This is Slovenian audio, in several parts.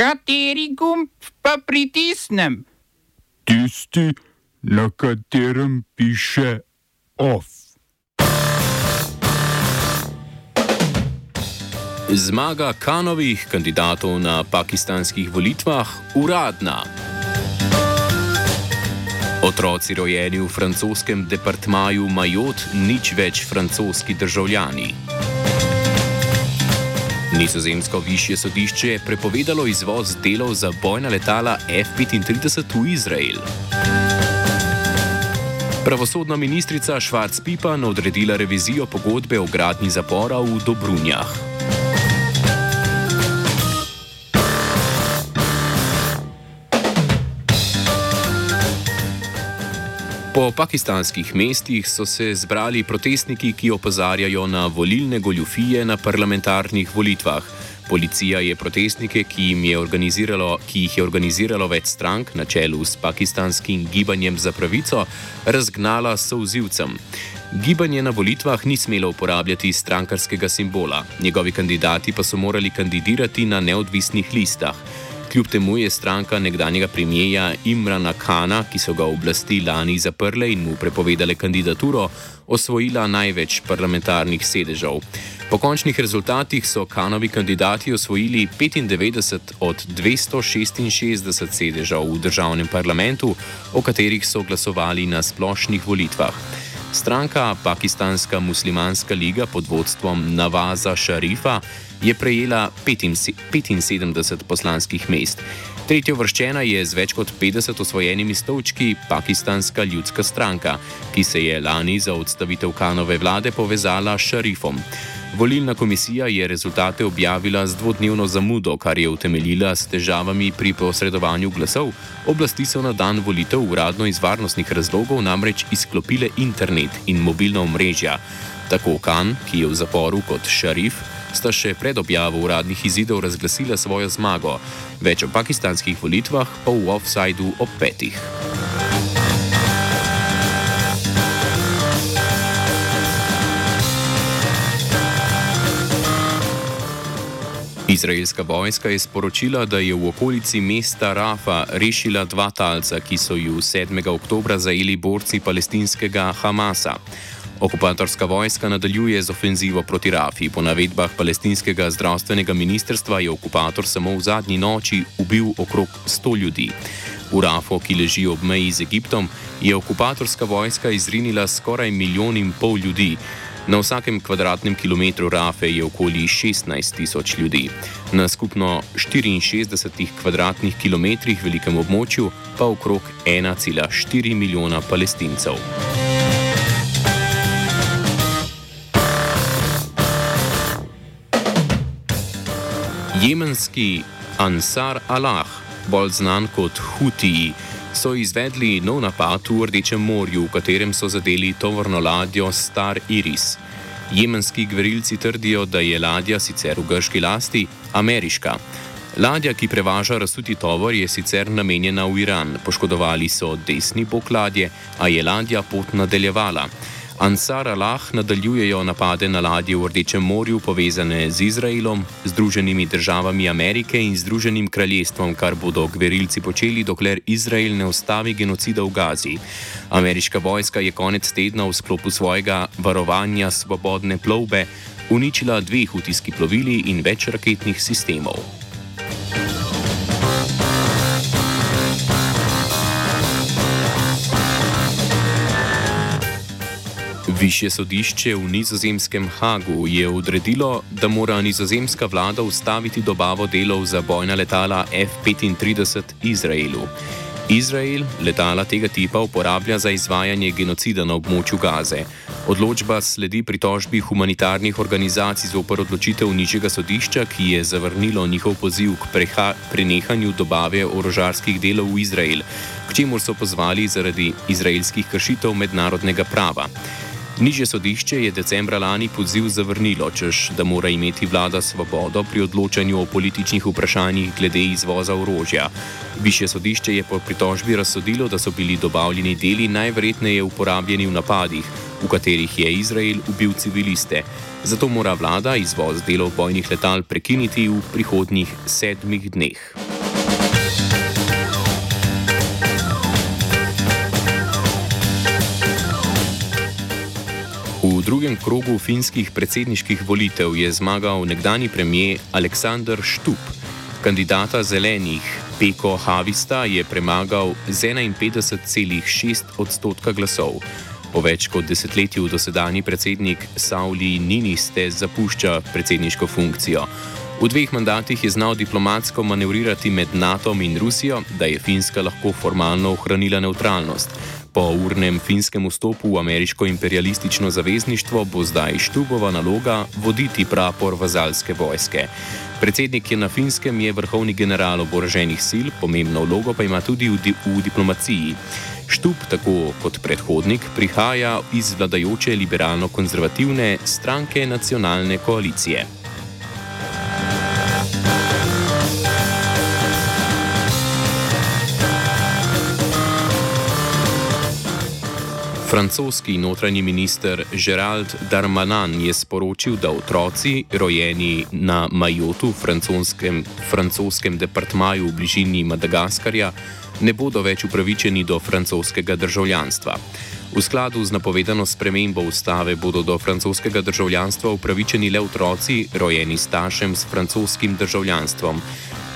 Kateri gumb pa pritisnem? Tisti, na katerem piše OF. Zmaga kanovih kandidatov na pakistanskih volitvah uradna. Otroci rojeni v francoskem departmaju Majot nič več francoski državljani. Nizozemsko višje sodišče je prepovedalo izvoz delov za bojna letala F-35 v Izrael. Pravosodna ministrica Švarc Pipan odredila revizijo pogodbe o gradni zapora v Dobrunjah. Po pakistanskih mestih so se zbrali protestniki, ki opozarjajo na volilne goljufije na parlamentarnih volitvah. Policija je protestnike, ki, je ki jih je organiziralo več strank na čelu s pakistanskim gibanjem za pravico, razgnala s souzivcem. Gibanje na volitvah ni smelo uporabljati strankarskega simbola, njegovi kandidati pa so morali kandidirati na neodvisnih listah. Kljub temu je stranka nekdanjega premijeja Imrana Kana, ki so ga oblasti lani zaprle in mu prepovedale kandidaturo, osvojila največ parlamentarnih sedežev. Po končnih rezultatih so Kanovi kandidati osvojili 95 od 266 sedežev v državnem parlamentu, o katerih so glasovali na splošnih volitvah. Stranka Pakistanska muslimanska liga pod vodstvom Navaza Šarifa je prejela 75 poslanskih mest. Tretjo vrščena je z več kot 50 osvojenimi stolčki Pakistanska ljudska stranka, ki se je lani za odstavitev kanove vlade povezala s Šarifom. Volilna komisija je rezultate objavila z dvodnevno zamudo, kar je utemeljila s težavami pri posredovanju glasov. Oblasti so na dan volitev uradno iz varnostnih razlogov namreč izklopile internet in mobilna omrežja. Tako Kan, ki je v zaporu kot šarif, sta še pred objavo uradnih izidov razglasila svojo zmago. Več o pakistanskih volitvah pa v offsajdu ob petih. Izraelska vojska je sporočila, da je v okolici mesta Rafa rešila dva talca, ki so ju 7. oktober zajeli borci palestinskega Hamasa. Okupatorska vojska nadaljuje z ofenzivo proti Rafi. Po navedbah palestinskega zdravstvenega ministrstva je okupator samo v zadnji noči ubil okrog 100 ljudi. V Rafo, ki leži ob meji z Egiptom, je okupatorska vojska izrinila skoraj milijon in pol ljudi. Na vsakem kvadratnem kilometru Rafe je okoli 16 tisoč ljudi. Na skupno 64 kvadratnih kilometrih velikem območju pa okrog 1,4 milijona palestincev. Jemenski Ansar Allah, bolj znan kot Hutiji, so izvedli nov napad v Rdečem morju, v katerem so zadeli tovorno ladjo Star Iris. Jemenski gverilci trdijo, da je ladja sicer v grški lasti ameriška. Ladja, ki prevaža razsuti tovor, je sicer namenjena v Iran. Poškodovali so desni bok ladje, a je ladja pot nadaljevala. Ansar Allah nadaljujejo napade na ladje v Rdečem morju povezane z Izraelom, Združenimi državami Amerike in Združenim kraljestvom, kar bodo gverilci počeli, dokler Izrael ne ustavi genocida v Gazi. Ameriška vojska je konec tedna v sklopu svojega varovanja svobodne plovbe uničila dve hutijski plovili in več raketnih sistemov. Višje sodišče v nizozemskem Hagu je odredilo, da mora nizozemska vlada ustaviti dobavo delov za bojna letala F-35 Izraelu. Izrael letala tega tipa uporablja za izvajanje genocida na območju Gaze. Odločba sledi pritožbi humanitarnih organizacij z opor odločitev nižjega sodišča, ki je zavrnilo njihov poziv k prenehanju dobave orožarskih delov v Izrael, k čemu so pozvali zaradi izraelskih kršitev mednarodnega prava. Nižje sodišče je decembra lani poziv zavrnilo, čež da mora imeti vlada svobodo pri odločanju o političnih vprašanjih glede izvoza orožja. Više sodišče je po pritožbi razsodilo, da so bili dobavljeni deli najverjetneje uporabljeni v napadih, v katerih je Izrael ubil civiliste. Zato mora vlada izvoz delov bojnih letal prekiniti v prihodnjih sedmih dneh. Drugem krogu finskih predsedniških volitev je zmagal nekdani premijer Aleksandr Štup. Kandidata zelenih Peko Havista je premagal z 51,6 odstotka glasov. Po več kot desetletju dosedani predsednik Sauli Niniste zapušča predsedniško funkcijo. V dveh mandatih je znal diplomatsko manevrirati med NATO in Rusijo, da je Finska lahko formalno ohranila neutralnost. Po urnem finskem vstopu v ameriško imperialistično zavezništvo bo zdaj Štubova naloga voditi prapor vazalske vojske. Predsednik je na finskem je vrhovni general oboroženih sil, pomembno vlogo pa ima tudi v, di v diplomaciji. Štub, tako kot predhodnik, prihaja iz vladajoče liberalno-konzervativne stranke nacionalne koalicije. Francoski notranji minister Gerald Darmanin je sporočil, da otroci, rojeni na Majotu, francoskem, francoskem departmaju v bližini Madagaskarja, ne bodo več upravičeni do francoskega državljanstva. V skladu z napovedano spremembo ustave bodo do francoskega državljanstva upravičeni le otroci, rojeni staršem s francoskim državljanstvom.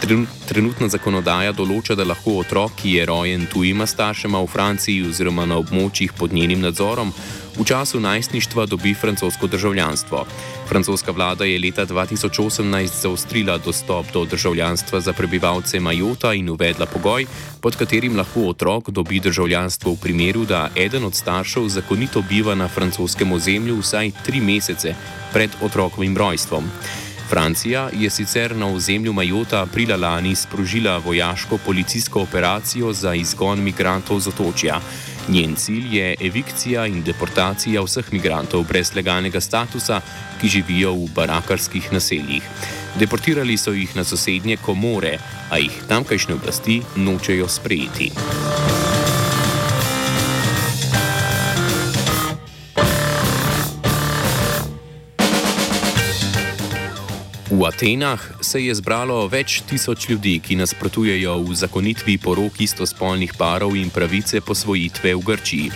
Trenutna zakonodaja določa, da lahko otrok, ki je rojen tujima staršema v Franciji oziroma na območjih pod njenim nadzorom, v času najstništva dobi francosko državljanstvo. Francoska vlada je leta 2018 zaostrila dostop do državljanstva za prebivalce Majota in uvedla pogoj, pod katerim lahko otrok dobi državljanstvo v primeru, da eden od staršev zakonito biva na francoskem ozemlju vsaj tri mesece pred otrokovim rojstvom. Francija je sicer na ozemlju Majota aprila lani sprožila vojaško-policijsko operacijo za izgon migrantov z otočja. Njen cilj je evikcija in deportacija vseh migrantov brez legalnega statusa, ki živijo v barakarskih naseljih. Deportirali so jih na sosednje komore, a jih tamkajšnje oblasti nočejo sprejeti. V Atenah se je zbralo več tisoč ljudi, ki nasprotujejo v zakonitvi porok istospolnih parov in pravice posvojitve v Grčiji.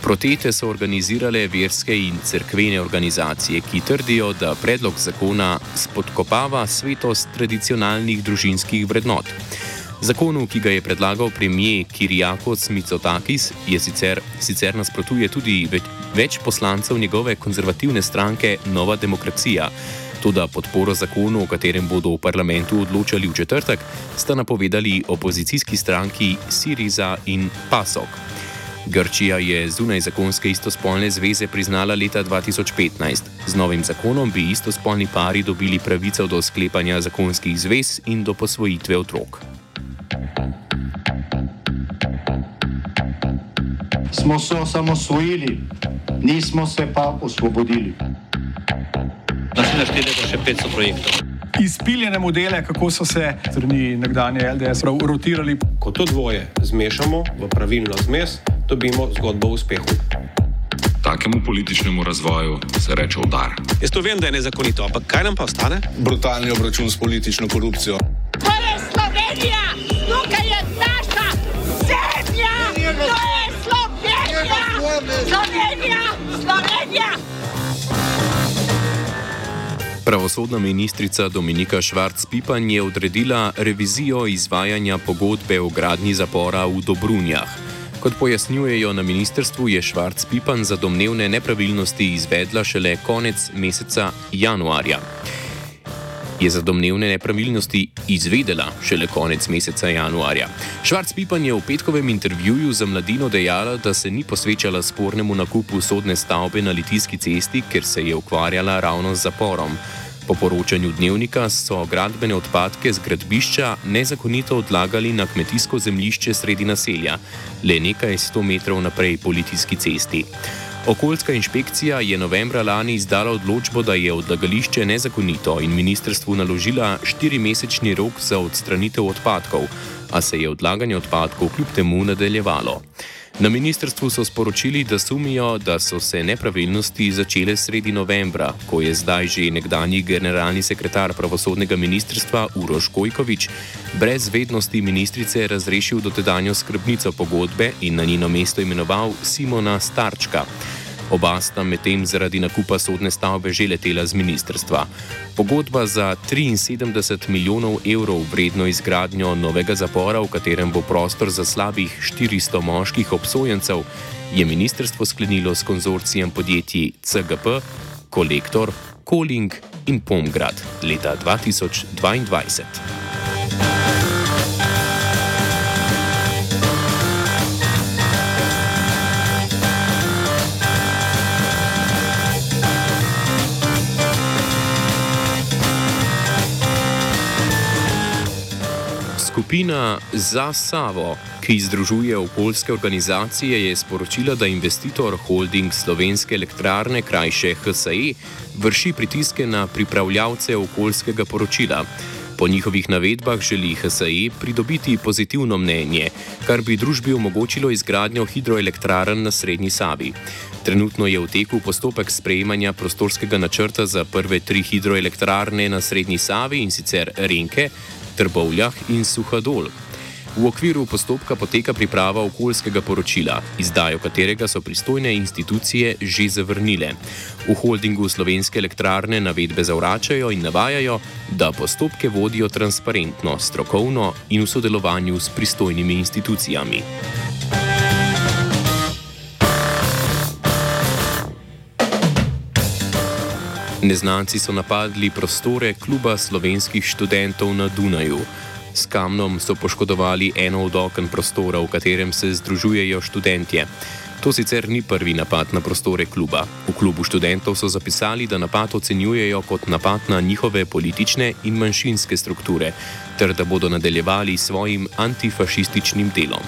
Protete so organizirale verske in cerkvene organizacije, ki trdijo, da predlog zakona spodkopava svetost tradicionalnih družinskih vrednot. Zakonu, ki ga je predlagal premijer Kirijakos Mitsotakis, je sicer, sicer nasprotuje tudi več, več poslancev njegove konzervativne stranke Nova demokracija. Tudi podporo zakonu, o katerem bodo v parlamentu odločali v četrtek, sta napovedali opozicijski stranki Siriza in Pasok. Grčija je zunaj zakonske istospolne zveze priznala leta 2015. Z novim zakonom bi istospolni pari dobili pravico do sklepanja zakonskih zvez in do posvojitve otrok. Smo se osamosvojili, nismo se pa osvobodili našteli še 500 projektov. Izpiljene modele, kako so se strani nekdanje LDS rotirali. Ko to dvoje zmešamo v pravilno zmes, dobimo zgodbo o uspehu. Takemu političnemu razvoju se reče udar. Jaz to vem, da je nezakonito, ampak kaj nam pa ostane? Brutalni obračun s politično korupcijo. To je Slovenija, tukaj je naša zemlja, to je Slovenija, Slovenija, Slovenija. Pravosodna ministrica Dominika Švarc-Pipan je odredila revizijo izvajanja pogodbe o gradnji zapora v Dobrunjah. Kot pojasnjujejo na ministrstvu, je Švarc-Pipan za domnevne nepravilnosti izvedla šele konec meseca januarja. Je za domnevne nepravilnosti izvedela šele konec meseca januarja. Švarc-Pipan je v petkovem intervjuju za mladino dejala, da se ni posvečala spornemu nakupu sodne stavbe na Litijski cesti, ker se je ukvarjala ravno z zaporom. Po poročanju dnevnika so gradbene odpadke z gradbišča nezakonito odlagali na kmetijsko zemljišče sredi naselja, le nekaj sto metrov naprej po Litijski cesti. Okoljska inšpekcija je novembra lani izdala odločbo, da je odlagališče nezakonito in ministrstvu naložila štirimesečni rok za odstranitev odpadkov, a se je odlaganje odpadkov kljub temu nadaljevalo. Na ministrstvu so sporočili, da sumijo, da so se nepravilnosti začele sredi novembra, ko je zdaj že nekdani generalni sekretar pravosodnega ministrstva Uroš Kojkovič brez vednosti ministrice razrešil dotedanjo skrbnico pogodbe in na njeno mesto imenoval Simona Starčka. Oba sta medtem zaradi nakupa sodne stavbe že letela z ministrstva. Pogodba za 73 milijonov evrov vredno izgradnjo novega zapora, v katerem bo prostor za slabih 400 moških obsojencev, je ministrstvo sklenilo s konzorcijem podjetij CGP, Kolektor, Koling in Pomgrad leta 2022. Skupina Za Savo, ki združuje okoljske organizacije, je sporočila, da investitor holding slovenske elektrarne, krajše HSE, vrši pritiske na pripravljavce okoljskega poročila. Po njihovih navedbah želi HSE pridobiti pozitivno mnenje, kar bi družbi omogočilo izgradnjo hidroelektrarn na Srednji Savi. Trenutno je v teku postopek sprejemanja prostorskega načrta za prve tri hidroelektrarne na Srednji Savi in sicer Renke, Trbovljah in Suhadol. V okviru postopka poteka priprava okoljskega poročila, izdajo katerega so pristojne institucije že zavrnile. V holdingu slovenske elektrarne navedbe zavračajo in navajajo, da postopke vodijo transparentno, strokovno in v sodelovanju s pristojnimi institucijami. Neznanci so napadli prostore kluba slovenskih študentov na Dunaju. S kamnom so poškodovali eno od okn prostora, v katerem se združujejo študentje. To sicer ni prvi napad na prostore kluba. V klubu študentov so zapisali, da napad ocenjujejo kot napad na njihove politične in manjšinske strukture, ter da bodo nadaljevali svojim antifašističnim delom.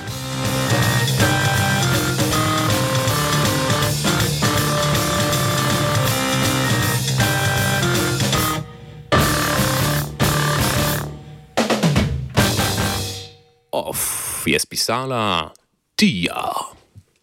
Je spisala Tija.